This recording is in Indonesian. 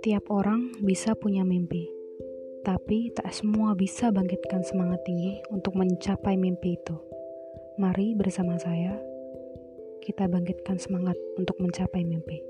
Tiap orang bisa punya mimpi, tapi tak semua bisa bangkitkan semangat tinggi untuk mencapai mimpi itu. Mari bersama saya, kita bangkitkan semangat untuk mencapai mimpi.